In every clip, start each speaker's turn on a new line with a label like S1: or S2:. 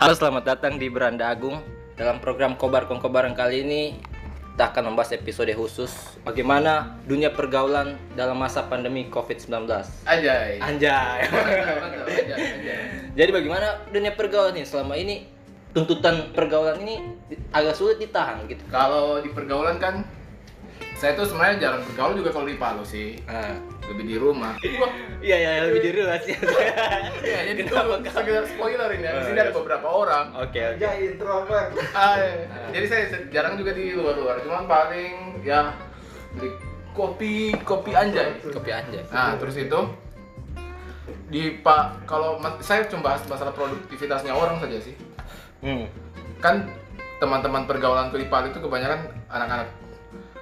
S1: Halo, selamat datang di Beranda Agung. Dalam program Kobar Kongkobaran kali ini kita akan membahas episode khusus bagaimana dunia pergaulan dalam masa pandemi COVID-19.
S2: Ajay.
S1: Anjay.
S2: Mantap, ajay, ajay.
S1: Jadi bagaimana dunia pergaulan ini selama ini tuntutan pergaulan ini agak sulit ditahan gitu.
S2: Kalau di pergaulan kan saya tuh sebenarnya jarang bergaul juga kalau di Palu sih.
S1: Nah.
S2: Lebih di rumah. Wah,
S1: Iya ya lebih di rumah sih.
S2: Iya, jadi itu sekedar spoiler ini ya. Di sini
S1: Oh,
S2: ada
S1: iya.
S2: beberapa orang.
S1: Oke oke.
S3: Ya introvert.
S2: Ah, iya. Jadi saya jarang juga di luar-luar. Cuman paling ya beli kopi kopi anjay.
S1: Kopi anjay.
S2: Nah, terus itu di Pak kalau saya cuma bahas masalah produktivitasnya orang saja sih.
S1: Hmm.
S2: Kan teman-teman pergaulan di itu kebanyakan anak-anak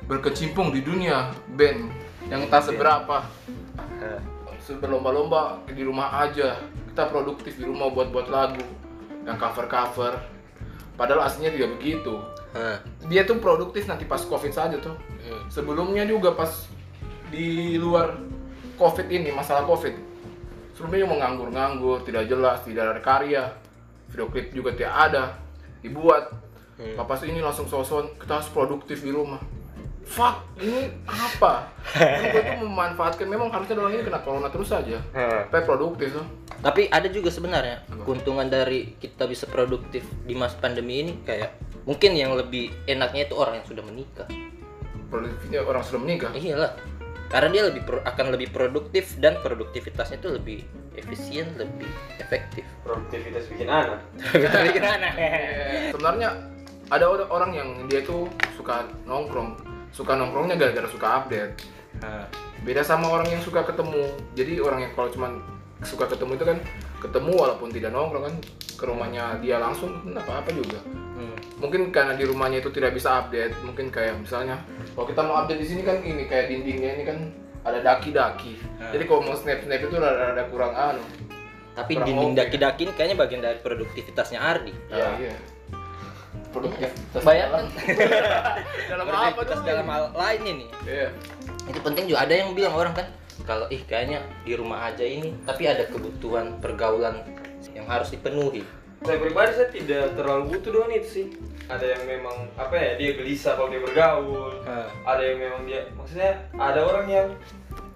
S2: berkecimpung di dunia band yang tak seberapa.
S1: Eh,
S2: berlomba-lomba di rumah aja. Kita produktif di rumah buat-buat lagu. Yang cover-cover. Padahal aslinya tidak begitu.
S1: Eh,
S2: dia tuh produktif nanti pas covid saja tuh. Sebelumnya juga pas di luar covid ini masalah covid. Sebelumnya mau nganggur-nganggur tidak jelas tidak ada karya. Video klip juga tidak ada dibuat.
S1: Hmm.
S2: Papa ini langsung soson kita harus produktif di rumah fuck ini apa Kan gue tuh memanfaatkan memang harusnya orang ini kena corona terus saja
S1: Eh.
S2: tapi produktif tuh
S1: Tapi ada juga sebenarnya keuntungan dari kita bisa produktif di masa pandemi ini kayak mungkin yang lebih enaknya itu orang yang sudah menikah.
S2: produktifnya orang sudah menikah
S1: Iyalah. Karena dia lebih pro- akan lebih produktif dan produktivitasnya itu lebih efisien, lebih efektif.
S3: Produktivitas bikin anak.
S1: Gimana?
S2: Eh, sebenarnya ada or- orang yang dia tuh suka nongkrong suka nongkrongnya gara-gara suka update. Beda sama orang yang suka ketemu. Jadi orang yang kalau cuman suka ketemu itu kan ketemu walaupun tidak nongkrong kan ke rumahnya dia langsung nggak apa-apa juga.
S1: Hmm.
S2: mungkin karena di rumahnya itu tidak bisa update mungkin kayak misalnya kalau kita mau update di sini kan ini kayak dindingnya ini kan ada daki-daki.
S1: Hmm.
S2: jadi kalau mau snap snap itu rada, rada kurang anu.
S1: Tapi
S2: Kurang
S1: dinding daki-daki ini kayaknya bagian dari produktivitasnya Ardi.
S2: ya iya produktif
S1: Bayangkan
S2: dalam apa
S1: produktivitas
S2: tuh
S1: dalam hal lain ini.
S2: iya
S1: Itu penting juga ada yang bilang orang kan kalau ih kayaknya di rumah aja ini tapi ada kebutuhan pergaulan yang harus dipenuhi.
S3: Saya pribadi saya tidak terlalu butuh doang itu sih. Ada yang memang apa ya dia gelisah kalau dia bergaul.
S1: Hah.
S3: Ada yang memang dia maksudnya ada orang yang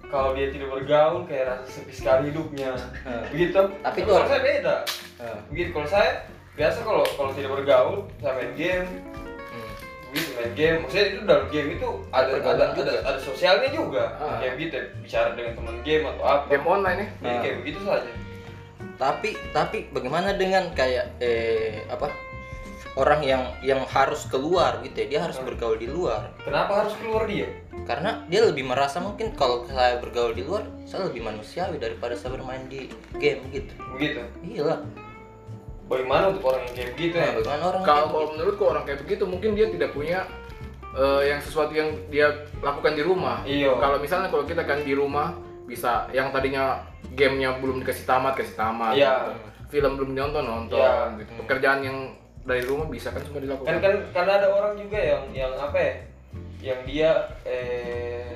S3: kalau dia tidak bergaul kayak rasa sepi sekali hidupnya.
S1: Hmm.
S3: Begitu.
S1: Tapi itu
S3: kalau
S1: orang-
S3: saya beda.
S1: Hah.
S3: Begitu kalau saya biasa kalau kalau tidak bergaul saya main game.
S1: Hmm.
S3: begitu main game. Maksudnya itu dalam game itu ada
S1: Pergaulan
S3: ada,
S1: juga.
S3: ada ada sosialnya juga.
S2: Ah.
S3: kayak gitu bicara dengan teman game atau apa.
S2: Game online ya?
S3: Jadi
S1: Ah.
S3: kayak begitu saja.
S1: Tapi tapi bagaimana dengan kayak eh apa orang yang yang harus keluar gitu ya? Dia harus bergaul di luar.
S3: Kenapa harus keluar dia?
S1: Karena dia lebih merasa mungkin kalau saya bergaul di luar saya lebih manusiawi daripada saya bermain di game gitu.
S3: Begitu?
S1: Iya
S3: bagaimana untuk orang yang kayak begitu ya
S1: nah, bagaimana orang
S2: kalau
S1: kayak
S2: kalau menurutku orang kayak begitu mungkin dia tidak punya eh, yang sesuatu yang dia lakukan di rumah
S3: Iya.
S2: kalau misalnya kalau kita kan di rumah bisa yang tadinya gamenya belum dikasih tamat kasih tamat
S3: Iya.
S2: gitu. film belum nonton nonton
S3: Iya.
S2: gitu. pekerjaan yang dari rumah bisa kan semua
S3: kan
S2: dilakukan
S3: kan karena ada orang juga yang yang apa ya yang dia eh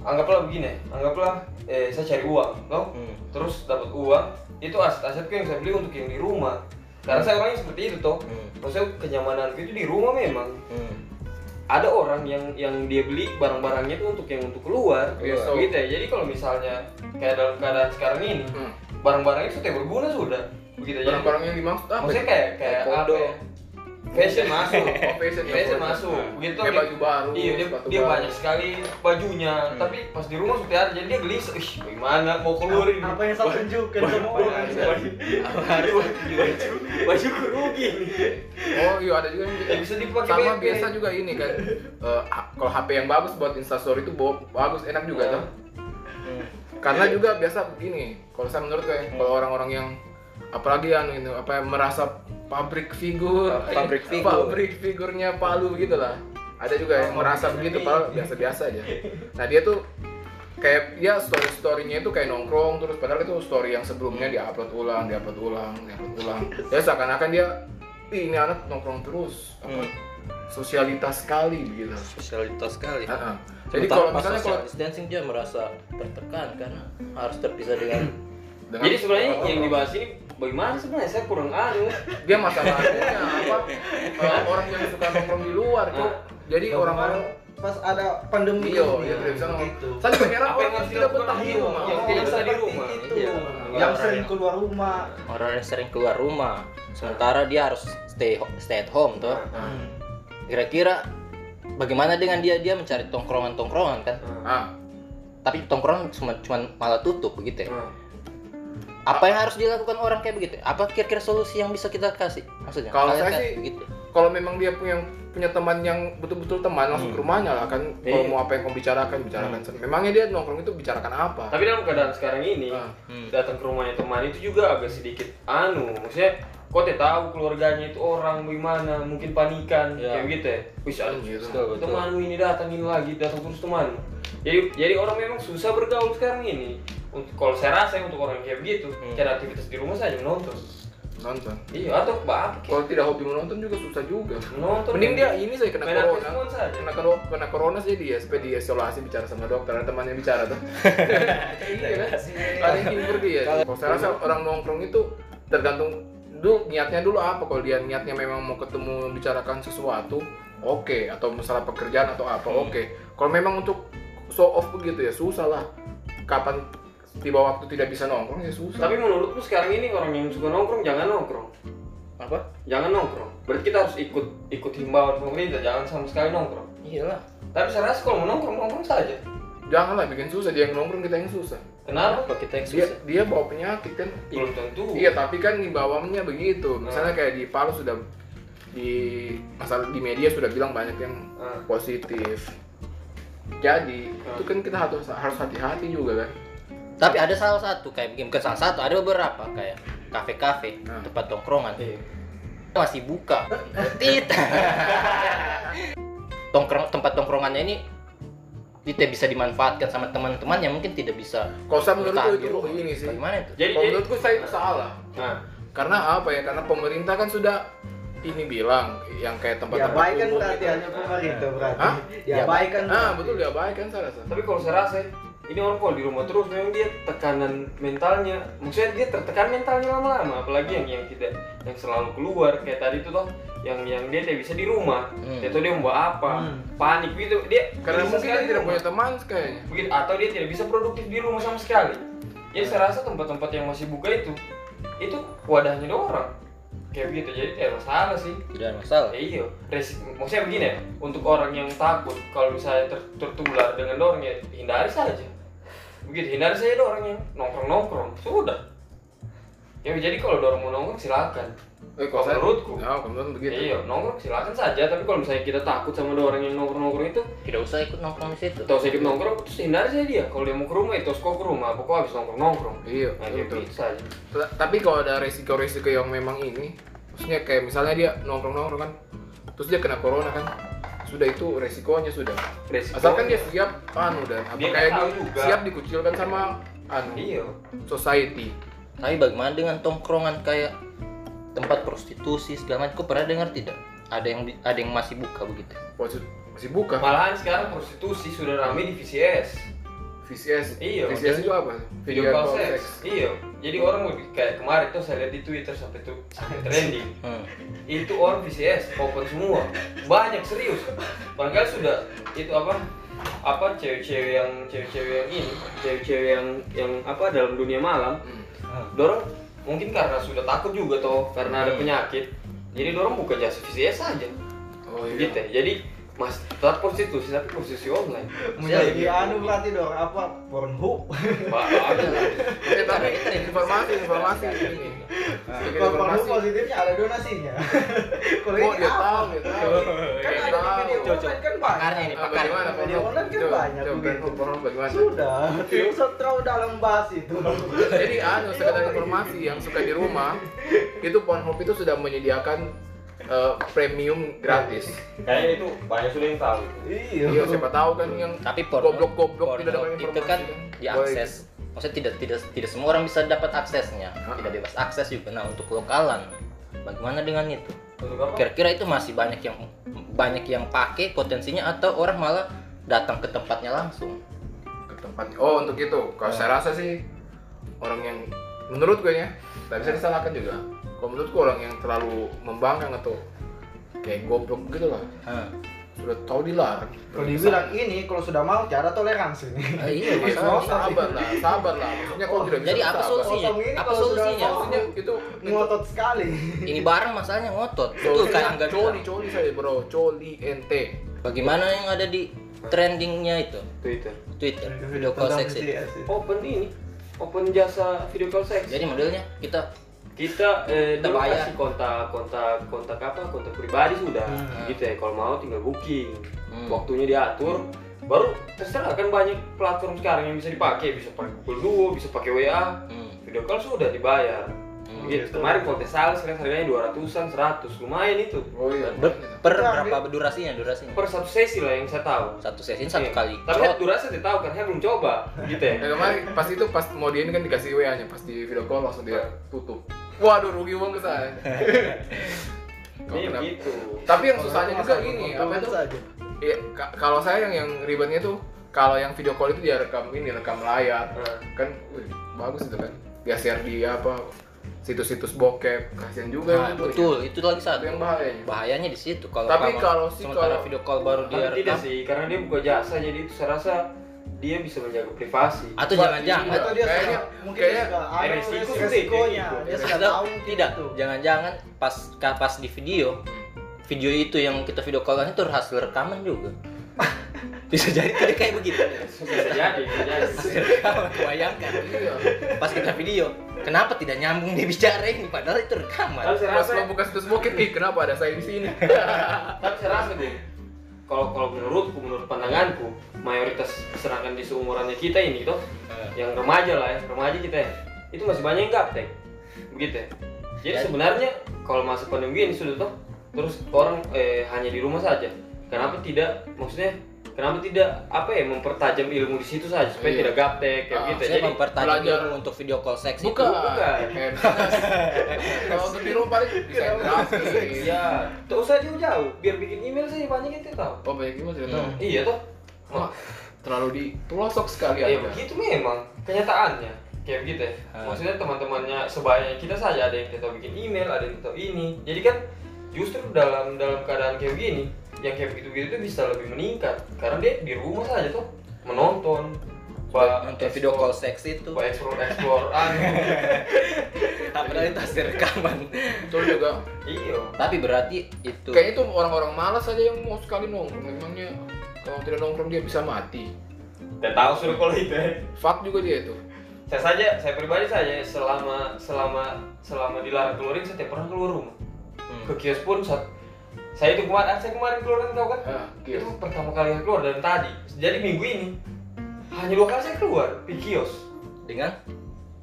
S3: anggaplah begini anggaplah eh saya cari uang toh
S1: Hmm.
S3: terus dapat uang itu aset-asetku yang saya beli untuk yang di rumah. Karena saya orangnya seperti itu toh.
S1: Hmm.
S3: maksudnya kenyamananku itu di rumah memang.
S1: Hmm.
S3: ada orang yang yang dia beli barang-barangnya itu untuk yang untuk keluar.
S2: Iya, so-
S3: gitu ya. Jadi kalau misalnya kayak dalam keadaan sekarang ini
S2: Hmm.
S3: barang-barang itu tidak berguna sudah. Begitu
S2: barang-barang yang dimaksud apa?
S3: maksudnya kayak kayak apa ya? Fashion masuk
S2: Oh, fashion,
S3: fashion
S2: fashion.
S3: masuk
S2: Nah,
S3: begitu
S2: kayak
S3: dia-
S2: baju baru,
S3: iya dia, dia
S2: baru.
S3: banyak sekali bajunya
S2: Hmm.
S3: tapi pas di rumah seperti ada jadi dia gelisah ih bagaimana mau keluar ini
S4: Apa yang saya tunjukkan sama orang?
S3: baju baju rugi
S2: oh iya ada juga yang
S3: Ya, bisa dipakai
S2: sama biasa juga ini kan eh, ha- kalau HP yang bagus buat instastory itu bagus enak juga
S3: Nah.
S2: tuh
S1: Hmm.
S2: karena juga biasa begini kalau saya menurut saya kalau orang-orang yang apalagi yang itu apa yang merasa pabrik figur.
S1: Pabrik figur.
S2: pabrik figurnya Palu gitu lah. Ada juga yang merasa begitu padahal biasa-biasa aja. Nah dia tuh kayak dia story storynya itu kayak nongkrong terus padahal itu story yang sebelumnya diupload ulang diupload ulang diupload ulang. Ya seakan-akan dia "Ih, ini anak nongkrong terus. Apa
S1: Hmm.
S2: sosialitas sekali gitu.
S1: Sosialitas sekali.
S2: Ah, ah. jadi kalau misalnya kalau
S1: distancing dia merasa tertekan karena harus terpisah dengan
S2: dengan
S3: jadi sebenarnya yang dibahas ini bagaimana sebenarnya? Saya kurang anu.
S2: Dia masalahnya apa? Eh, orang yang suka nongkrong di luar tuh jadi orang-orang
S4: pas ada pandemi
S2: iya iya bisa ngomong.
S4: Gitu.
S2: saya juga heran
S3: Apa yang
S2: orang
S3: harus
S2: tidak betah di rumah.
S3: Yang tidak bisa di rumah.
S4: itu.
S3: Iya.
S4: yang sering
S1: yang-
S4: keluar rumah.
S1: Orang yang sering keluar rumah. Sementara dia harus stay stay at home tuh kira-kira bagaimana dengan dia? Dia mencari tongkrongan tongkrongan kan
S2: ah.
S1: Tapi tongkrongan cuma cuma malah tutup begitu ya. Apa yang harus dilakukan orang kayak begitu apa kira-kira solusi yang bisa kita kasih maksudnya
S2: Kalau saya sih-
S1: begitu
S2: kalau memang dia punya punya teman yang betul-betul teman langsung ke rumahnya lah kan kalau
S3: Iya.
S2: mau apa yang kau bicarakan bicarakan memangnya dia nongkrong itu bicarakan apa
S3: tapi dalam keadaan sekarang ini
S2: Ah.
S1: Hmm.
S3: datang ke rumahnya teman itu juga agak sedikit anu maksudnya kok teh tahu keluarganya itu orang bagaimana mungkin panikan
S1: Ya.
S3: kayak gitu ya wis ada
S2: Gitu.
S1: Betul, betul.
S3: temanmu ini datang ini lagi datang terus teman jadi jadi orang memang susah bergaul sekarang ini untuk kalau saya rasa untuk orang kayak begitu
S1: Hmm.
S3: cari aktivitas di rumah saja menonton
S2: nonton.
S3: Iya atau apa
S2: kalau tidak hobi menonton juga susah juga.
S3: Menonton.
S2: Mending dia ini saya kena
S3: Main
S2: corona. kena kena, kena corona sih dia supaya dia isolasi bicara sama dokter ada temannya bicara tuh. Iya. Kan ada yang hibur dia. Kalau saya rasa orang nongkrong itu tergantung dulu niatnya dulu apa. Kalau dia niatnya memang mau ketemu bicarakan sesuatu oke. Atau masalah pekerjaan atau apa
S3: Hmm.
S2: oke. Kalau memang untuk show off begitu ya susah lah. Kapan tiba waktu tidak bisa nongkrong ya susah.
S3: Tapi menurutku sekarang ini orang yang suka nongkrong jangan nongkrong.
S1: Apa?
S3: Jangan nongkrong. Berarti kita harus ikut ikut himbauan pemerintah jangan sama sekali nongkrong.
S1: Iyalah.
S3: Tapi saya rasa kalau mau nongkrong nongkrong saja.
S2: Janganlah bikin susah. Dia yang nongkrong kita yang susah.
S3: Kenapa?
S1: Apa kita yang
S2: dia
S1: susah.
S2: dia bawa penyakit kan?
S3: Belum tentu.
S2: Iya, tapi kan himbauannya begitu. Misalnya
S3: Hmm.
S2: kayak di Palu sudah di masalah di media sudah bilang banyak yang
S3: Ah.
S2: positif. Jadi
S3: Hmm.
S2: itu kan kita harus harus hati-hati juga kan.
S1: Tapi ada salah satu kayak begini bukan salah satu ada beberapa kayak kafe-kafe
S2: Nah.
S1: tempat tongkrongan
S3: Iya.
S1: masih buka tit tongkrong tempat tongkrongannya ini tidak bisa dimanfaatkan sama teman-teman yang mungkin tidak bisa
S2: Kalau saya menurutku
S1: di
S2: itu ini sih.
S1: bagaimana itu
S3: jadi
S2: Kalau
S3: jadi
S2: menurutku saya itu salah.
S3: nah
S2: Karena apa ya? Karena pemerintah kan sudah ini bilang yang kayak tempat-tempat
S4: diabaikan
S2: umum
S4: berarti
S2: itu.
S4: hanya pemerintah berarti
S2: Hah?
S4: diabaikan
S2: Ah,
S4: berarti.
S2: betul diabaikan saya rasa.
S3: tapi kalau saya rasa ini orang kalau di rumah terus memang dia tekanan mentalnya. Maksudnya dia tertekan mentalnya lama-lama apalagi yang yang tidak yang selalu keluar. Kayak tadi itu toh yang yang dia tidak bisa di rumah.
S1: Hmm.
S3: dia tuh dia mau apa?
S4: Hmm.
S3: panik gitu. Dia
S2: Karena mungkin dia
S3: di
S2: tidak punya teman kayaknya.
S3: begitu atau dia tidak bisa produktif di rumah sama sekali. Jadi saya rasa tempat-tempat yang masih buka itu itu wadahnya ada orang kayak begitu jadi tidak masalah sih.
S1: Tidak masalah.
S3: Ya iya. Resik, maksudnya begini ya. Untuk orang yang takut kalau misalnya ter- tertular dengan orang ya hindari saja begitu hindari saja orang yang nongkrong nongkrong sudah. Ya jadi kalau ada orang mau nongkrong silakan.
S2: Eh, kalau saya
S3: Menurutku.
S2: Ya, kalau menurut begitu.
S3: iya nongkrong silakan saja. Tapi kalau misalnya kita takut sama ada orang yang nongkrong nongkrong itu
S1: tidak usah ikut nongkrong di situ.
S3: Atau sedikit nongkrong terus hindari saja dia. Kalau dia mau ke rumah itu kok ke rumah. Pokoknya habis nongkrong nongkrong
S2: Iya,
S3: nah
S2: betul. Ta- tapi kalau ada resiko-resiko yang memang ini maksudnya kayak misalnya dia nongkrong-nongkrong kan terus dia kena corona kan sudah itu resikonya sudah.
S3: Resiko-
S2: asalkan dia siap anu dan apa
S3: Dia
S2: kayak
S3: kan tahu
S2: di-
S3: juga.
S2: siap dikucilkan sama anu
S3: iya.
S2: society.
S1: Tapi bagaimana dengan tongkrongan kayak tempat prostitusi segala macam? Kau pernah dengar tidak? Ada yang ada yang masih buka begitu?
S2: Masih, masih buka?
S3: Malahan sekarang prostitusi sudah ramai di VCS
S2: VCS
S3: Iya,
S2: VCS itu apa?
S3: Video call sex. Iya jadi orang lebih kayak kemarin tuh saya lihat di Twitter sampai tuh sampai trending.
S1: Hmm.
S3: itu orang VCS open semua. Banyak serius. Barangkali sudah itu apa? Apa cewek-cewek yang cewek-cewek yang ini cewek-cewek yang yang apa dalam dunia malam.
S2: Hmm.
S3: dorong mungkin karena sudah takut juga toh karena ada
S1: Hmm.
S3: penyakit. Jadi dorong buka jasa VCS saja
S2: oh
S3: gitu ya. jadi mas tetap prostitusi tapi prostitusi online.
S4: Menjadi anu berarti dong apa? Pornhub.
S3: Pak, ada
S2: tapi informasi informasi. Ini. Sedikit
S4: kalau Pornhub
S2: informasi.
S4: positifnya ada donasinya. Kalau ini
S2: dia
S4: apa?
S2: tahu tahu.
S4: Kan ada media
S1: Cocok.
S4: online kan banyak.
S1: Pakarnya ini
S2: Ah,
S1: pakar
S2: bagaimana
S4: Media online kan banyak.
S2: Pornhub bagaimana?
S4: Sudah. Tidak usah terlalu dalam bahas itu.
S2: Jadi anu sekedar informasi yang suka di rumah itu Pornhub itu sudah menyediakan eh, premium gratis.
S3: kayaknya itu banyak sudah yang tahu
S4: iya
S2: Iya siapa tahu kan yang
S1: tapi Pornhub-
S2: goblok-goblok tidak dapat informasi.
S1: itu kan
S2: kan.
S1: diakses maksudnya tidak tidak tidak semua orang bisa dapat aksesnya
S2: Ah.
S1: tidak bebas akses juga nah untuk lokalan bagaimana dengan itu kira-kira itu masih banyak yang banyak yang pakai potensinya atau orang malah datang ke tempatnya langsung
S2: ke tempat. Oh untuk itu. Kalau saya rasa sih orang yang menurut gue ya tak bisa disalahkan juga kalau menurut gue orang yang terlalu membangkang atau kayak goblok gitu lah
S1: Hah.
S2: sudah tahu dilarang
S4: Kalau dibilang ini kalau sudah mau cara toleransi.
S1: Ah, iya,
S2: Iya,
S1: masalah.
S2: sabar lah, sabar lah. Maksudnya kalau tidak bisa
S1: Jadi apa solusinya? Apa solusinya?
S2: Maksudnya itu
S4: Ngotot sekali.
S1: Ini barang masalahnya ngotot. Betul kayak angga
S2: coli, coli saya bro, coli ente.
S1: Bagaimana yang ada di trendingnya itu?
S3: Twitter
S1: Twitter, video call sex itu.
S3: open ini open jasa video call sex
S1: Jadi modelnya kita
S3: kita eh, dulu
S1: bayar.
S3: kasih kontak kontak kontak apa kontak pribadi sudah
S1: Hmm.
S3: gitu ya kalau mau tinggal booking
S1: Hmm.
S3: waktunya diatur baru terserah kan banyak platform sekarang yang bisa dipakai bisa pakai Google Duo bisa pakai WA
S1: hmm,
S3: video call sudah dibayar
S1: Hmm.
S3: gitu kemarin kontes sales kan harganya 200-an 100 lumayan itu
S2: Oh iya.
S1: ber- per berapa durasinya? Durasinya?
S3: per satu sesi lah yang saya tahu
S1: Satu sesi satu
S3: Iya.
S1: kali.
S3: tapi
S1: Cot.
S3: kan durasi saya tahu kan saya belum coba gitu ya
S2: kemarin pas itu pas mau di ini kan dikasih WA nya pas di video call langsung dia tutup. Waduh rugi uang ke saya.
S3: Iya
S2: kenapa?
S3: gitu
S2: Tapi yang susahnya juga gini, apa itu? Iya, ka- kalau saya yang yang ribetnya tuh kalau yang video call itu dia rekam ini rekam layar
S3: Nah.
S2: kan wih, bagus itu kan dia share di apa situs-situs bokep kasihan juga
S1: Nah,
S2: yang itu.
S1: betul, itu lagi
S2: itu
S1: satu.
S2: yang bahayanya
S1: Bahayanya di situ kalau
S2: Tapi kalau sih
S1: sementara
S2: kalau-
S1: video call baru dia
S3: Tapi tidak
S1: rekam.
S3: sih, karena dia buka jasa jadi itu saya rasa dia bisa menjaga privasi.
S1: Atau jangan-jangan
S2: iya.
S4: Atau dia
S2: Kayaknya-
S4: mungkin
S2: kayaknya
S4: dia
S3: resiko
S4: resikonya.
S3: gitu.
S4: Dia sudah tahu
S1: tidak,
S4: gitu.
S1: jangan-jangan pas pas di video video itu yang kita video callan itu hasil rekaman juga. Bisa jadi tadi kayak begitu.
S3: Bisa jadi, bisa jadi.
S1: Hasil rekaman, bayangkan.
S2: iya
S1: Pas kita video, kenapa tidak nyambung dia bicara ini padahal itu rekaman.
S2: pas
S3: rasa,
S2: lo buka situs bokep kenapa ada saya di sini
S3: tapi saya rasa gue, kalau kalau menurutku, menurut pandanganku, mayoritas sedangkan di seumurannya kita ini toh, yang remaja lah ya, remaja kita ya, itu masih banyak yang gaptek, begitu ya. Jadi sebenarnya kalau masa pandemi ini sudah toh, terus orang eh, hanya di rumah saja. Kenapa tidak? Maksudnya kenapa tidak apa ya mempertajam ilmu di situ saja supaya
S2: Iya.
S3: tidak gaptek kayak
S2: Ah,
S3: gitu.
S1: Saya
S3: Jadi
S1: mempertajam
S2: belajar.
S1: ilmu untuk video call seks itu.
S2: bukan
S3: bukan.
S2: Kayak bisnis. kalau untuk di rumah paling desain grafis
S3: ya, tak usah jauh-jauh, biar bikin email saja banyak tidak tahu.
S2: oh baik gimana sudah tahu
S1: Hmm.
S3: Iya toh.
S2: Wah, terlalu di pelosok sekali
S3: Ya begitu memang kenyataannya kayak begitu ya.
S1: Ah.
S3: Maksudnya teman-temannya sebayanya kita saja ada yang kita tahu bikin email, ada yang tahu ini. Jadi kan justru dalam dalam keadaan kayak begini, yang kayak begitu-begitu itu bisa lebih meningkat karena dia di rumah saja tuh menonton,
S1: Untuk video call seks itu.
S3: ba- explore explore anu.
S1: Padahal itu hasil rekaman.
S2: betul juga
S3: Iya.
S1: Tapi berarti itu
S2: kayaknya itu orang-orang malas aja yang mau sekali nongkrong memangnya kalau tidak nongkrong dia bisa mati
S3: Tidak tahu suruh kalau itu ya.
S2: fuck juga dia itu
S3: Saya saja, saya pribadi saja selama selama selama dilarang keluarin saya tidak pernah keluar rumah.
S1: Hmm.
S3: ke kios pun saat saya itu kemarin saya kemarin keluar kan tahu kan?
S2: Ah, kios.
S3: itu pertama kali saya keluar dan tadi. Jadi minggu ini hanya dua kali saya keluar di kios.
S1: Dengan?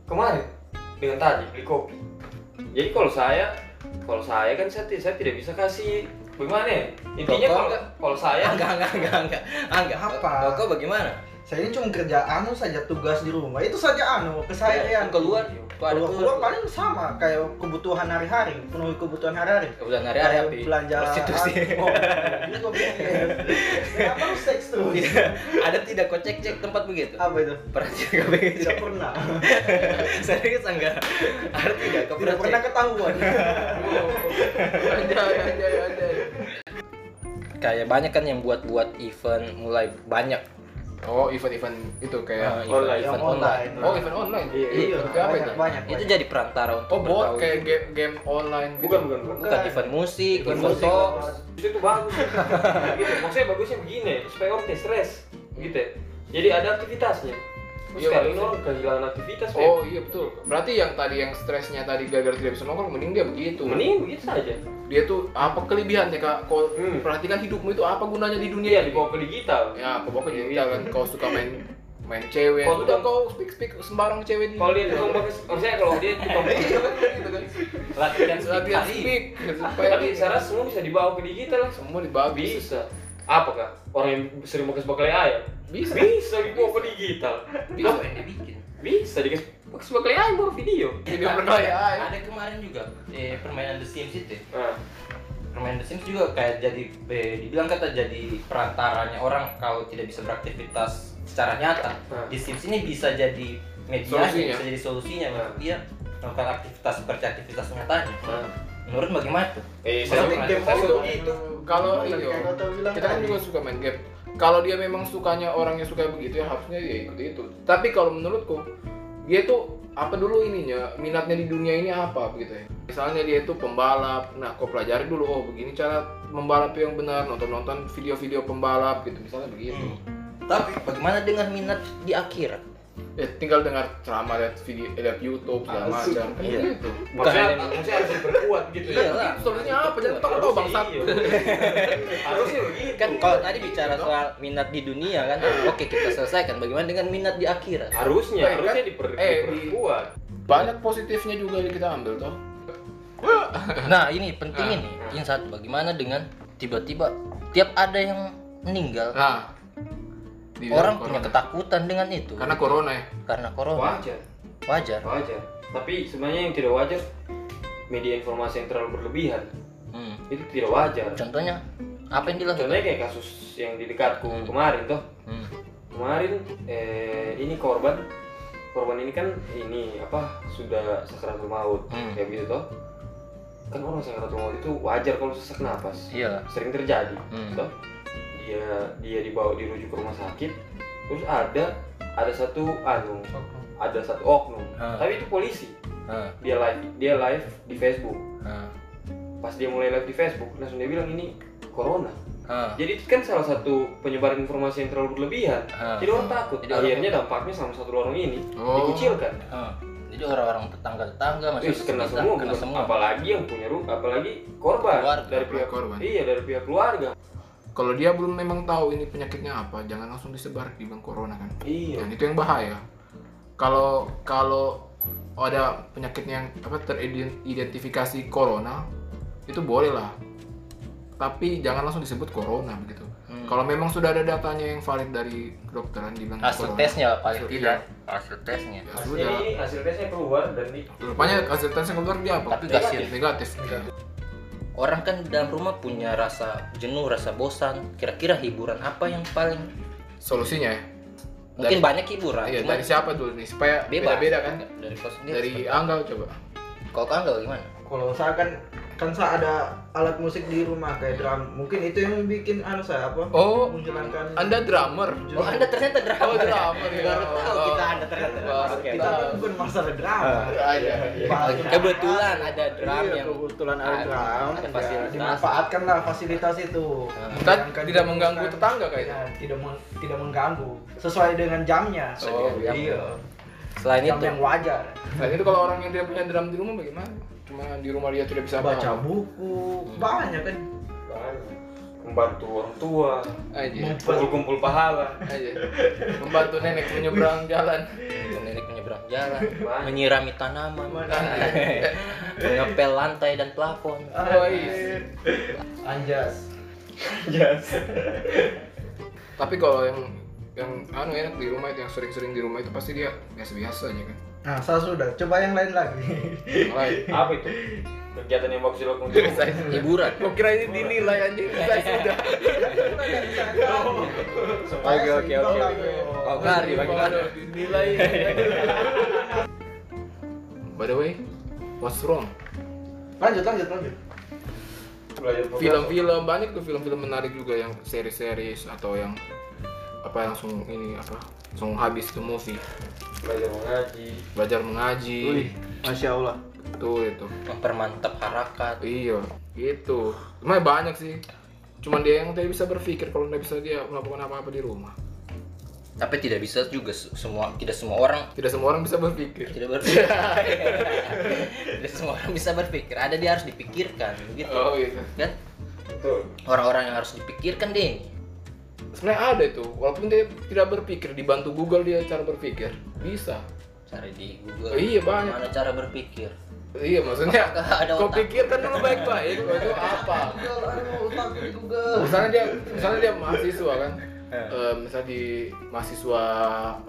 S3: Kemarin dengan tadi beli kopi. Jadi kalau saya kalau saya kan saya, saya tidak bisa kasih. Bagaimana ya? Intinya kalau kalau saya
S1: enggak enggak enggak enggak. Enggak
S4: Apa?
S1: Kok- kok bagaimana?
S4: Saya ini cuma kerja anu saja tugas di rumah. Itu saja anu keseharian.
S1: keluar ada
S4: Keluar, paling sama kayak kebutuhan hari-hari, penuhi kebutuhan hari-hari.
S1: kebutuhan hari-hari tapi
S4: belanja
S1: prostitusi
S4: Oh, ini gua pikir. Kenapa lu seks terus?
S1: ada tidak kau cek cek tempat begitu
S4: Apa itu?
S1: perhatian kau begitu
S4: Tidak pernah.
S1: serius enggak ada tidak kau
S4: Tidak pernah
S1: cek?
S4: ketahuan.
S2: anjay anjay anjay
S1: kayak banyak kan yang buat buat event mulai banyak
S2: oh event-event itu kayak
S1: event,
S3: online.
S1: event
S4: Yang
S1: online.
S2: oh event online
S3: Iya,
S4: Iya,
S2: apa
S4: banyak,
S2: itu
S4: banyak.
S1: itu jadi perantara untuk
S2: oh
S1: bergaul.
S2: kayak game game online gitu.
S3: bukan bukan bukan
S1: bukan event musik
S4: Event
S3: Justru itu bagus gitu. maksudnya bagusnya begini supaya orang tidak stres gitu ya. jadi ada aktivitasnya Terus
S2: Iya,
S3: sekarang ini orang kehilangan aktivitas
S2: oh iya betul. Berarti yang tadi yang stresnya tadi gara-gara tidak bisa nongkrong mending dia begitu.
S3: Mending begitu saja.
S2: Dia tuh apa kelebihannya kak? Kau
S3: Hmm.
S2: perhatikan hidupmu itu apa gunanya di dunia
S3: iya dibawa ke digital.
S2: Ya kau bawa ke
S3: Iya,
S2: digital kan. Kau suka main main cewek.
S3: Kau
S2: udah kau speak speak sembarang cewek di
S3: kalau dia tukang bagus maksudnya kalau dia tukang
S2: Iya, kan, gitu kan.
S3: latihan
S2: latihan speak
S3: tapi saya rasa semua bisa dibawa ke digital. Lah
S2: semua dibagi
S3: bisa. apakah orang yang sering bekas baklai ayam
S2: bisa.
S3: Bisa dibawa ke digital.
S2: Bisa.
S1: Apa yang dibikin
S3: bisa dikasih bekas baklai ayam baru video.
S2: Video berkaya
S1: ada kemarin juga eh, permainan The Sims itu
S3: nah
S1: bermain The Sims juga kayak jadi eh, dibilang kata jadi perantaranya orang kalau tidak bisa beraktivitas secara nyata.
S3: Nah.
S1: di Sims ini bisa jadi media
S2: Solusinya.
S1: bisa jadi solusinya
S3: Nah.
S1: dia melakukan aktivitas seperti aktivitas nyatanya.
S3: Nah,
S1: menurut bagaimana tuh?
S3: Eh,
S2: Saya
S3: game itu?
S2: itu kalau
S4: bilang
S2: kita kan juga suka main game. Kalau dia memang sukanya orangnya suka begitu ya harusnya dia ikut itu. Tapi kalau menurutku dia tuh apa dulu ininya minatnya di dunia ini apa begitu ya? Misalnya dia itu pembalap nah kau pelajari dulu oh begini cara membalap yang benar nonton nonton video-video pembalap gitu misalnya begitu.
S1: Tapi bagaimana dengan minat di akhirat
S2: ya tinggal dengar ceramah lihat video lihat YouTube segala macam. kan
S1: Iya.
S2: gitu
S3: maksudnya harus berkuat gitu ya.
S1: Iyalah.
S2: solusinya apa? Jangan tahu tahu bangsat
S3: Iya. harusnya begitu.
S1: kan kalau tadi bicara soal minat di dunia kan oke kita selesaikan. Bagaimana dengan minat di akhirat?
S3: Harusnya
S2: Eh,
S3: harusnya
S2: kan?
S3: diper,
S2: Eh, di-
S3: diperkuat.
S2: banyak positifnya juga yang kita ambil toh.
S1: Nah ini penting
S2: Nah,
S1: ini yang satu bagaimana dengan tiba-tiba tiap ada yang meninggal
S2: nah dibilang
S1: orang
S2: corona.
S1: punya ketakutan dengan itu.
S2: Karena corona ya?
S1: Karena corona.
S3: Wajar.
S1: Wajar.
S3: Wajar. Tapi sebenarnya yang tidak wajar media informasi yang terlalu berlebihan.
S1: Hmm.
S3: itu tidak wajar.
S1: Contohnya apa yang dilakukan?
S3: Contohnya kayak kasus yang di dekatku kemarin toh.
S1: Hmm.
S3: kemarin eh, ini korban. Korban ini kan ini apa sudah sakaratul maut.
S1: Hmm.
S3: kayak gitu toh. Kan orang sakaratul maut itu wajar kalau sesak napas.
S1: Iya.
S3: Sering terjadi
S1: Hmm.
S3: toh dia dia dibawa dirujuk ke rumah sakit terus ada ada satu anu ada satu oknum
S1: Ah.
S3: tapi itu polisi
S1: Ah,
S3: dia live dia live di Facebook
S1: ah,
S3: pas dia mulai live di Facebook langsung dia bilang ini corona
S1: ah.
S3: jadi itu kan salah satu penyebaran informasi yang terlalu berlebihan
S1: Ah.
S3: jadi orang takut
S1: Jadi orang
S3: akhirnya dampaknya sama satu lorong ini
S2: Oh.
S3: dikucilkan
S1: Ah. jadi orang-orang tetangga-tetangga
S3: Wih,
S1: masih
S3: kena semua,
S1: kena semua
S3: apalagi yang punya rumah, apalagi korban
S1: Keluarga,
S3: dari pihak
S2: korban.
S3: Iya dari pihak keluarga.
S2: Kalau dia belum memang tahu ini penyakitnya apa jangan langsung disebar di bang corona kan.
S3: Iya.
S2: dan itu yang bahaya. Kalau kalau ada penyakitnya yang apa teridentifikasi corona itu boleh lah. Tapi jangan langsung disebut corona begitu.
S1: Hmm.
S2: kalau memang sudah ada datanya yang valid dari kedokteran dibilang
S1: hasil
S2: corona.
S1: tesnya paling
S2: Hasil-
S1: tidak.
S2: Iya.
S1: hasil tesnya.
S2: Ya
S3: Hasil
S2: sudah.
S3: hasil tesnya keluar dan di
S2: rupanya hasil tes yang keluar dia apa?
S1: Tapi hasil
S2: negatif
S1: orang kan di dalam rumah punya rasa jenuh rasa bosan. Kira-kira hiburan apa yang paling
S2: solusinya? Ya
S1: mungkin
S2: Dari-
S1: banyak hiburan
S2: iya dari siapa dulu nih? Supaya
S1: bebas.
S2: beda-beda kan?
S1: Dari kau sendiri
S2: dari Anggal coba.
S1: Kalau kau enggak gimana?
S4: Kalau saya kan kan saya ada alat musik di rumah kayak drum. Mungkin itu yang bikin anu saya apa?
S2: Oh,
S4: menjalankan
S2: Anda drummer
S1: oh anda ternyata drama
S2: Oh, drama, ya.
S1: baru tahu
S2: Oh.
S1: kita anda ternyata
S2: Wah,
S1: Oke,
S4: kita kan bukan masalah drama.
S2: Iya, iya.
S4: Banyak.
S1: kebetulan ada drum
S4: Iya,
S1: yang
S4: kebetulan ada drum.
S1: ada
S4: ya,
S1: fasilitas.
S4: dimanfaatkan lah fasilitas itu. Menjalankan
S2: tidak mengganggu tetangga kayaknya.
S4: Ya, tidak tidak mengganggu sesuai dengan jamnya.
S2: Oh,
S1: jam.
S4: iya.
S1: selain
S4: Jam
S1: itu
S4: yang wajar.
S2: Nah itu kalau orang yang tidak punya drum di rumah bagaimana? Cuma di rumah dia tidak bisa
S4: Baca
S2: apa-apa.
S4: buku, banyak kan.
S3: membantu orang tua,
S2: Aja,
S3: kumpul-kumpul pahala.
S2: aja. Membantu nenek menyeberang jalan.
S1: nenek menyeberang jalan
S3: Banyak.
S1: menyirami tanaman mengepel lantai dan plafon
S2: Oh, iya.
S4: Anjas.
S2: Tapi kalau yang yang anu enak di rumah itu yang sering-sering di rumah itu pasti dia biasa-biasa aja kan.
S4: Nah, saya sudah. Coba yang lain lagi.
S2: Mulai.
S3: Apa itu? Kegiatan yang bagus dilakukan
S1: hiburan
S2: Kok kira ini dinilai anjing? Saya sudah.
S1: Oke, oke, oke. Kau ngari bagaimana
S2: Dinilai. By the way, what's wrong?
S4: Lanjut, lanjut, lanjut.
S2: Film-film banyak tuh film-film menarik juga yang seri-series atau yang apa langsung ini apa langsung habis tuh movie.
S3: Belajar mengaji.
S2: belajar mengaji.
S4: Masya Allah.
S2: tuh itu.
S1: Mempermantap harakat.
S2: Iya gitu. Cuma banyak sih. Cuman dia yang tidak bisa berpikir kalau tidak bisa dia melakukan apa-apa di rumah.
S1: Tapi tidak bisa juga se- semua tidak semua orang.
S2: Tidak semua orang bisa berpikir.
S1: Tidak berpikir. Tidak semua orang bisa berpikir. Ada dia harus dipikirkan begitu
S2: oh gitu
S1: kan?
S3: Betul.
S1: orang-orang yang harus dipikirkan deh
S2: sebenarnya ada itu walaupun dia tidak berpikir dibantu Google dia cara berpikir. Bisa.
S1: Cari di Google.
S2: Oh, iya, banyak.
S1: mana cara berpikir?
S2: Iya maksudnya
S1: ada
S2: kau pikirkan dulu baik-baik kau itu apa?
S4: Google,
S2: misalnya dia misalnya dia mahasiswa kan. Eh, misalnya di mahasiswa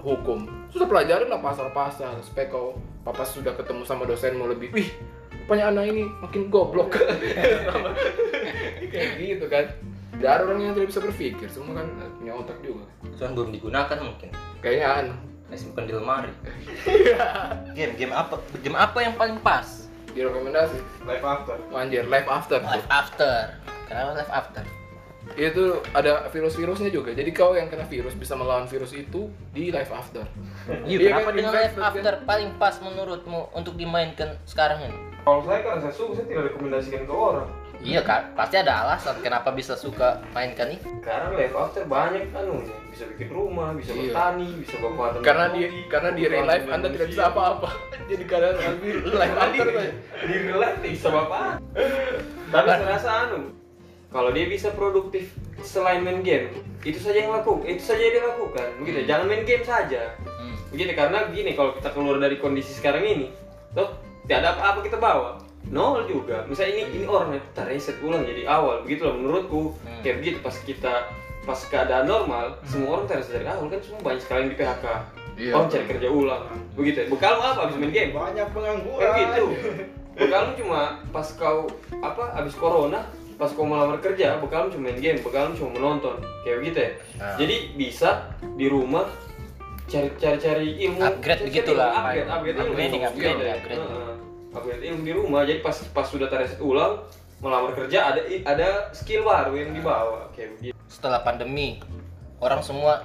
S2: hukum. Sudah pelajarin lah pasal-pasal supaya kau. Papa sudah ketemu sama dosen mau lebih wih rupanya anak ini makin goblok. Kayak gitu kan tidak ada orang yang tidak bisa berpikir semua kan punya otak juga
S1: Cuman belum digunakan mungkin.
S2: kayaknya anu
S1: Nah, simpan di lemari. game game apa? Game apa yang paling pas?
S2: direkomendasi
S3: Live after.
S2: anjir life after tuh.
S1: Life after. Kenapa life after?
S2: itu ada virus-virusnya juga jadi kau yang kena virus bisa melawan virus itu di life after
S1: Iya,
S2: Iya
S1: kenapa
S2: kan,
S1: dengan life
S2: kan?
S1: after paling pas menurutmu untuk dimainkan sekarang ini?
S3: Kalau saya karena saya suka, saya tidak rekomendasikan ke orang.
S1: Iya kan, pasti ada alasan kenapa bisa suka mainkan ini.
S3: Karena live after banyak anunya, bisa bikin rumah, bisa
S2: Iya.
S3: bertani, bisa berkuatan
S2: karena di karena di real life anda tidak bisa apa-apa. Jadi kadang life after kan
S3: di real life tidak bisa apa tapi saya rasa anu kalau dia bisa produktif selain main game itu saja yang laku itu saja yang dia lakukan begitu jangan main game saja.
S1: Hmm.
S3: begitu karena begini kalau kita keluar dari kondisi sekarang ini toh tidak ada apa-apa kita bawa nol juga misalnya ini ini orang kita reset ulang jadi awal begitu loh menurutku
S1: Hmm.
S3: kayak begitu pas kita pas keadaan normal semua orang terus dari awal kan semua banyak sekali yang di PHK
S2: Iya.
S3: orang cari kerja ulang begitu ya bekal apa habis main game
S4: banyak
S3: Kayak
S4: pengangguran
S3: gitu. Bekalmu cuma pas kau apa abis corona, pas kau melamar kerja, bekalmu cuma main game, bekalmu cuma menonton. Kayak begitu ya.
S1: Nah.
S3: Jadi bisa di rumah cari cari cari ilmu
S1: Upgrade begitulah.
S3: upgrade upgrade ilmu
S1: Upgrading,
S3: Iya,
S1: upgrading,
S3: iya.
S1: upgrade.
S3: Heeh. upgrade ilmu di rumah jadi pas pas sudah terreset ulang melamar kerja ada ada skill baru yang dibawa kayak begitu
S1: Setelah pandemi, orang semua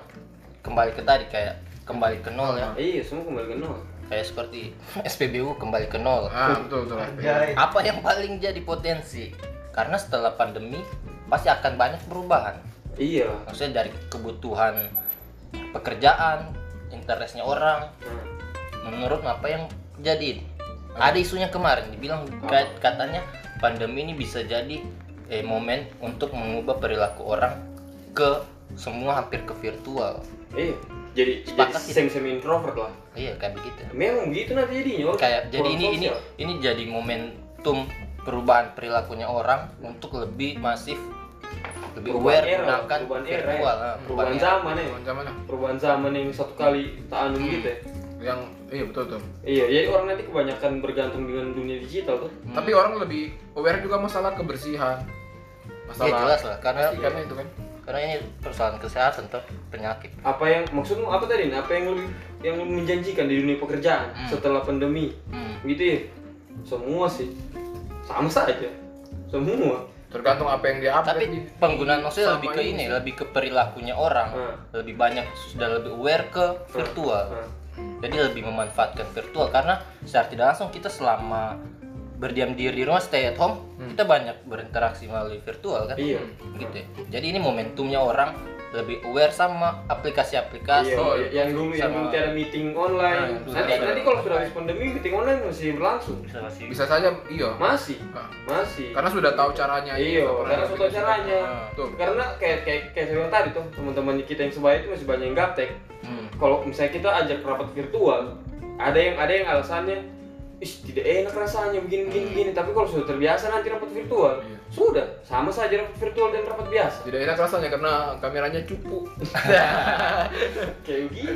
S1: kembali ke tadi kayak kembali ke nol ya.
S3: iya semua kembali ke nol
S1: Kayak seperti SPBU kembali ke nol.
S2: ah betul betul.
S1: Apa yang paling jadi potensi? Karena setelah pandemi pasti akan banyak perubahan.
S3: iya
S1: Maksudnya dari kebutuhan pekerjaan, interestnya orang,
S3: Nah,
S1: menurut apa yang jadi ada isunya kemarin dibilang ka- katanya pandemi ini bisa jadi eh, momen untuk mengubah perilaku orang ke semua hampir ke virtual
S3: iya jadi
S1: Sepakat
S3: jadi
S1: gitu.
S3: semi semi introvert lah
S1: iya kayak begitu
S3: memang gitu nanti jadinya
S1: kayak jadi ini ini
S3: sosial.
S1: ini jadi momentum perubahan perilakunya orang untuk lebih masif lebih
S3: Perubahan
S1: aware
S3: era,
S1: menggunakan
S3: perubahan era,
S1: virtual
S3: ya.
S1: ah,
S3: perubahan
S1: era.
S3: zaman ya perubahan zaman yang satu kali tak anu
S1: Hmm.
S3: gitu ya
S2: yang iya betul betul.
S3: Iya jadi orang nanti kebanyakan bergantung dengan dunia digital tuh.
S1: Hmm.
S2: tapi orang lebih aware juga masalah kebersihan. Masalah
S1: Iya jelas lah karena
S2: Pasti, karena itu kan.
S1: karena ini persoalan kesehatan tuh penyakit.
S3: Apa yang maksudmu apa tadi apa yang lebih yang lebih menjanjikan di dunia pekerjaan
S1: Hmm.
S3: setelah pandemi?
S1: Hmm.
S3: gitu ya. Semua sih. Sama saja. Semua.
S2: Tergantung apa yang dia update
S1: tapi
S2: di-
S1: penggunaan maksudnya lebih ke ini
S2: sih.
S1: lebih ke perilakunya orang
S3: Hmm.
S1: lebih banyak sudah lebih aware ke virtual.
S3: Nah,
S1: jadi lebih memanfaatkan virtual karena secara tidak langsung kita selama berdiam diri di rumah stay at home kita banyak berinteraksi melalui virtual kan?
S3: Iya.
S1: Gitu ya. jadi ini momentumnya orang lebih aware sama aplikasi-aplikasi
S3: Iya,
S2: Oh,
S3: yang dulu yang
S1: sama-
S3: dulu ada meeting online.
S1: Nah,
S3: nanti nanti kalau sudah habis pandemi meeting online masih berlangsung.
S1: bisa masih
S2: bisa saja iya
S3: Masih,
S2: Ah.
S3: masih.
S2: karena sudah tahu caranya
S3: Iya,
S2: pernah
S3: karena sudah
S2: aplikasi.
S3: caranya.
S2: Tuh.
S3: Karena kayak kayak kayak saya bilang tadi tuh teman-teman kita yang sebaya itu masih banyak yang gaptek.
S1: Hmm.
S3: Kalau misalnya kita ajak rapat virtual, ada yang ada yang alasannya, ih tidak enak rasanya begini begini
S1: Hmm.
S3: begini. Tapi kalau sudah terbiasa nanti rapat virtual,
S2: Iya.
S3: sudah sama saja rapat virtual dan rapat biasa.
S2: tidak enak rasanya karena kameranya cupu
S3: Kayak gitu.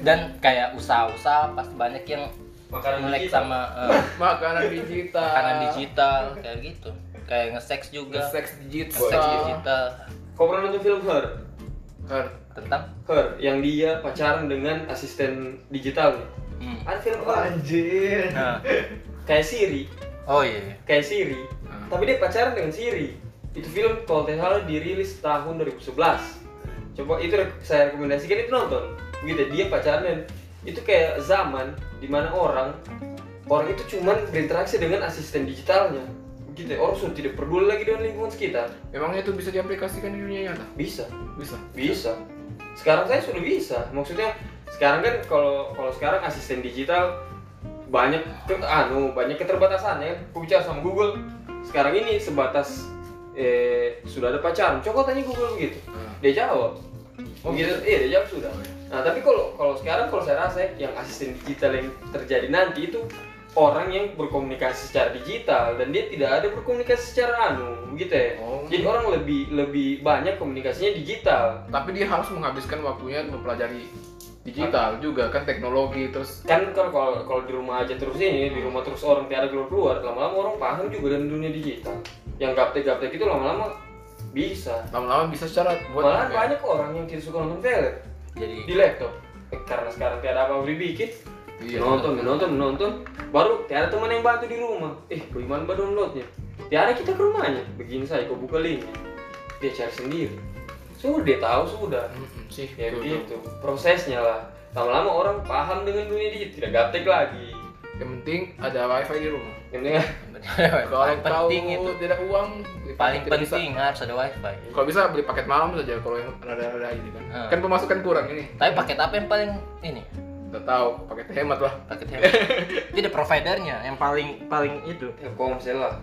S1: dan kayak usaha-usaha pasti banyak yang
S3: Makanan
S1: melek
S3: digital.
S1: sama eh,
S2: makanan digital
S1: makanan digital kayak gitu kayak nge-sex juga
S2: seks digital
S1: nge-sex digital
S3: Kau pernah nonton film Her?
S2: Her.
S1: tentang
S3: Her, yang dia pacaran dengan asisten digitalnya.
S1: Hmm.
S3: Ada film Her,
S4: Anjir.
S1: nah.
S3: kayak Siri,
S1: oh iya
S3: kayak Siri.
S2: Hmm.
S3: Tapi dia pacaran dengan Siri. Itu film kalau tidak salah dirilis tahun 2011. Coba itu saya rekomendasikan itu nonton. Begitu dia pacaran dan itu kayak zaman di mana orang orang itu cuman berinteraksi dengan asisten digitalnya. Begitu orang sudah tidak peduli lagi dengan lingkungan sekitar.
S2: Memangnya itu bisa diaplikasikan di dunia nyata?
S3: Bisa.
S2: Bisa.
S3: Bisa. Sekarang saya sudah bisa. Maksudnya sekarang kan kalau kalau sekarang asisten digital banyak ke anu banyak keterbatasan ya. Aku bicara sama Google. Sekarang ini sebatas eh sudah ada pacaran. Coba tanya Google begitu.
S2: Hmm.
S3: Dia jawab. Oh gitu. Iya, dia jawab sudah. Nah, tapi kalau kalau sekarang kalau saya rasa yang asisten digital yang terjadi nanti itu orang yang berkomunikasi secara digital dan dia tidak ada berkomunikasi secara anu gitu ya.
S2: Oh.
S3: Jadi orang lebih lebih banyak komunikasinya digital.
S2: Tapi dia harus menghabiskan waktunya mempelajari digital juga kan teknologi terus
S3: kan kalau kalau kalau di rumah aja terus ini di rumah terus orang tiada keluar keluar lama-lama orang paham juga dengan dunia digital. Yang gaptek-gaptek itu lama-lama bisa.
S2: lama-lama bisa secara buat
S3: malahan banyak orang yang tidak suka nonton film.
S1: Jadi
S3: di laptop. Eh, karena sekarang tidak ada apa beli bikin
S2: Iya.
S3: nonton menonton menonton baru tiada teman yang bantu di rumah. Eh bagaimana downloadnya? Tiada kita ke rumahnya. Begini saya kau buka link? Dia cari sendiri sudah dia tahu sudah.
S2: Mm-mm, sih
S3: ya
S2: betul,
S3: begitu prosesnya lah. Lama-lama orang paham dengan dunia digital tidak gaptek lagi.
S2: Yang penting ada wifi di rumah.
S3: Yang penting
S2: kalau
S1: paling
S2: tahu
S1: penting itu
S2: tidak uang
S1: paling
S2: tidak bisa.
S1: penting harus ada wifi.
S2: Kalau bisa beli paket malam saja kalau yang rada-rada ini kan.
S1: Ah.
S2: kan pemasukan kurang ini.
S1: Tapi paket apa yang paling ini?
S2: Udah tahu paket hemat lah.
S1: Paket hemat. Tidak providernya yang paling paling itu.
S3: Telkomsel lah.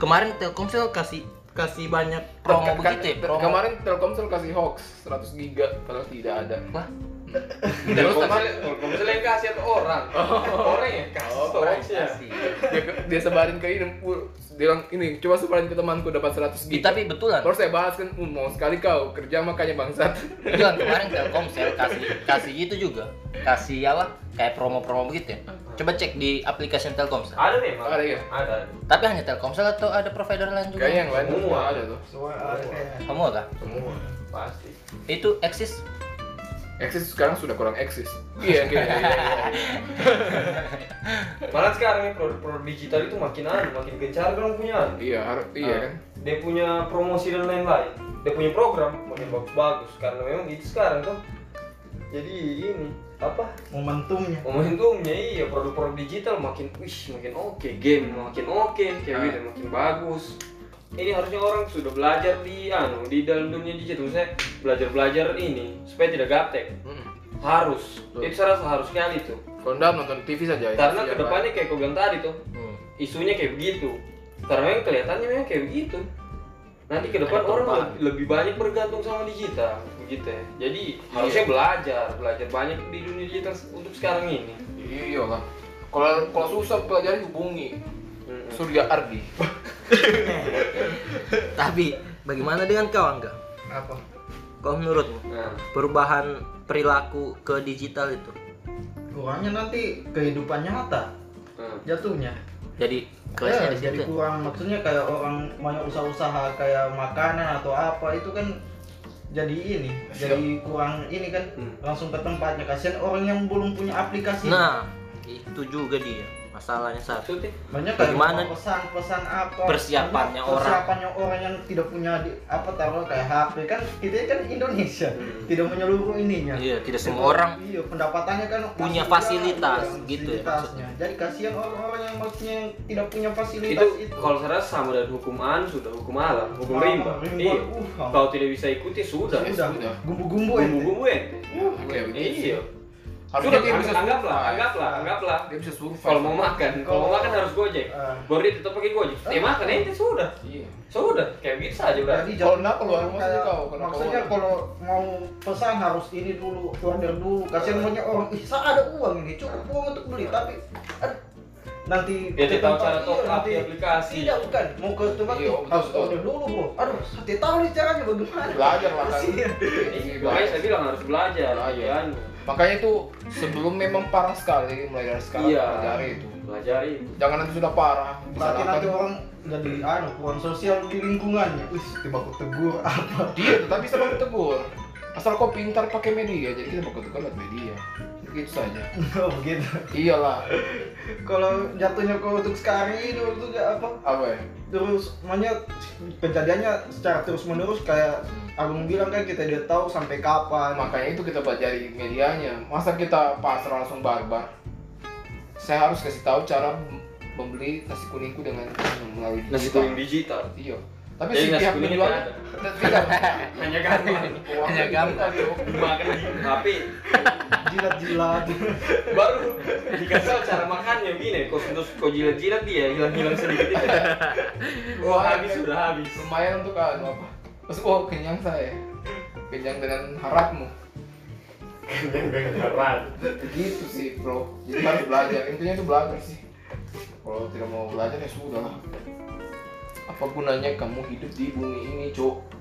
S1: Kemarin Telkomsel kasih kasih banyak promo
S2: Kan-
S1: begitu ya
S2: kan-
S1: promo.
S2: kemarin Telkomsel kasih hoax 100 giga padahal tidak ada.
S1: Wah
S2: Terus
S3: Telkomsel Telkomsel yang kasih atau orang orang yang kasih
S2: Oh,
S3: hoaxnya
S2: dia, dia sebarin ke ini dia bilang ini coba sebarin ke temanku dapat 100
S1: Ih,
S2: giga
S1: tapi betulan.
S2: Terus saya bahas kan "Uh, mau sekali kau kerja makanya bangsat.
S1: Betulan kemarin Telkomsel kasih kasih itu juga. Kasih apa kayak promo-promo begitu ya? Coba cek di aplikasi Telkomsel
S3: ada memang
S2: Ada ya?
S3: ada.
S1: Tapi hanya Telkomsel atau ada provider lain juga?
S2: Kayaknya yang lain
S3: Semua.
S2: ada tuh.
S4: Semua ada.
S1: Semua kah?
S2: Semua.
S3: Pasti.
S1: Itu eksis
S2: eksis sekarang sudah kurang eksis. Iya iya iya, iya.
S3: malah sekarang ya produk-produk digital itu makin anu makin gencar kan punya.
S2: Iya harus iya
S3: Ah.
S2: kan?
S3: dia punya promosi dan lain-lain. Dia punya program makin bagus-bagus. Karena memang gitu sekarang tuh. Jadi ini apa?
S4: Momentumnya.
S3: Momentumnya iya. Produk-produk digital makin wih makin oke. Game makin oke. Kayak
S2: Ah.
S3: gitu makin bagus ini harusnya orang sudah belajar di anu di dalam dunia digital. Saya belajar belajar ini supaya tidak gaptek.
S2: Mm-mm.
S3: harus.
S2: Betul.
S3: itu saya rasa harus sekali tuh.
S2: Kalau enggak nonton TV saja ya.
S3: karena
S2: Iya,
S3: ke depannya kayak kau bilang tadi tuh
S1: hmm.
S3: isunya kayak begitu. Karena memang kelihatannya memang kayak begitu. Nanti ke depan orang lebih, lebih banyak bergantung sama digital begitu ya. Jadi harusnya belajar belajar banyak di dunia digital untuk sekarang ini.
S2: Iya lah. Kalau kalau susah pelajari hubungi
S3: Mm-mm.
S2: Surya Ardi
S1: tapi bagaimana dengan kau Angga?
S4: Apa?
S1: Kau menurutmu
S3: nah.
S1: perubahan perilaku ke digital itu?
S4: Kurangnya nanti kehidupan nyata
S3: nah.
S4: jatuhnya.
S1: Jadi
S4: ya,
S1: kelasnya di
S4: jadi
S1: situ
S4: kurang maksudnya kayak orang banyak usaha-usaha kayak makanan atau apa itu kan jadi ini
S2: Siap.
S4: jadi kurang ini kan
S3: Hmm.
S4: langsung ke tempatnya. Kasihan orang yang belum punya aplikasi.
S1: Nah itu juga dia masalahnya satu
S3: maksudnya
S4: banyak kayak
S1: Bagaimana
S4: pesan-pesan apa?
S1: Persiapannya orang.
S4: persiapannya orang yang tidak punya di, apa taruh kayak HP kan kita kan Indonesia
S3: Hmm.
S4: tidak menyeluruh ininya.
S1: Iya tidak semua orang
S4: iya pendapatannya kan
S1: punya fasilitas,
S4: iya,
S1: gitu ya
S4: fasilitasnya. jadi kasihan orang-orang yang maksudnya yang tidak punya
S3: itu
S4: fasilitas itu,
S3: kalau saya rasa sama dengan hukum anu sudah hukum alam hukum
S4: Sama,
S3: rimba.
S4: rimba,
S3: iya.
S4: uh,
S3: kalau tidak bisa ikuti sudah.
S4: Sudah. Gumbu-gumbu
S2: Oke, begitu.
S3: iya
S2: Harusnya
S3: sudah
S2: dia bisa
S3: anggaplah anggaplah anggaplah.
S2: Dia bisa survive.
S3: Kalau mau makan kalau mau makan harus gojek.
S4: Ah.
S3: baru dia tetap pakai gojek. Dia makan ente sudah.
S2: Iya.
S3: Sudah kayak gitu saja udah.
S4: Jadi
S2: Kalau enggak, keluar kau, kalau
S4: Maksudnya kalau mau pesan harus ini dulu, order dulu. Kasihan banyak orang, ih saya ada uang ini, cukup uang untuk beli, tapi nanti
S3: Dia
S4: ke
S3: tidak tahu cara top
S4: iya,
S3: up
S4: nanti-
S3: di aplikasi.
S4: Tidak bukan, mau ke tempat
S2: Iya,
S4: ih,
S2: betul,
S4: harus order dulu bro. Aduh, saya tidak tahu nih caranya bagaimana.
S2: belajar lah kan.
S3: Makanya saya bilang harus belajar
S2: Belajar.
S3: kan
S2: makanya itu sebelum memang parah sekali mulai dari sekarang
S3: Iya.
S2: pelajari itu
S3: pelajari
S2: jangan nanti sudah parah
S4: Berarti nanti orang jadi anu kurang sosial di lingkungannya. Wih, tiba aku tegur apa?
S2: dia tetap bisa baku tegur asal kau pintar pakai media jadi kita baku tegur lewat media begitu saja
S4: Oh begitu.
S2: iyalah.
S4: Kalau jatuhnya kau untuk sekarang ini waktu itu apa?
S2: apa ya?
S4: Terus makanya kejadiannya secara terus menerus kayak Agung bilang kan kita tidak tahu sampai kapan.
S2: Makanya itu kita pelajari medianya. Masa kita pasrah langsung barbar? Saya harus kasih tahu cara membeli nasi kuningku dengan melalui
S3: nasi
S2: digital.
S3: kuning digital?
S2: Iya tapi
S3: Jadi
S2: si pihak
S3: kuningnya
S2: penjual
S3: tidak
S2: tidak
S3: hanya
S2: Uangnya
S1: Hanya gambar.
S2: gitu.
S3: makan di HP
S4: jilat-jilat.
S3: Baru dikasih cara makannya gini kau sentuh kau jilat-jilat dia? Hilang-hilang sedikit itu. Wah habis sudah habis.
S2: Lumayan untuk anu apa? Terus oh kenyang saya. Kenyang dengan harapmu. Begitu sih bro. Jadi harus belajar. Intinya itu belajar sih. Kalau tidak mau belajar ya sudah lah apa gunanya kamu hidup di bumi ini cok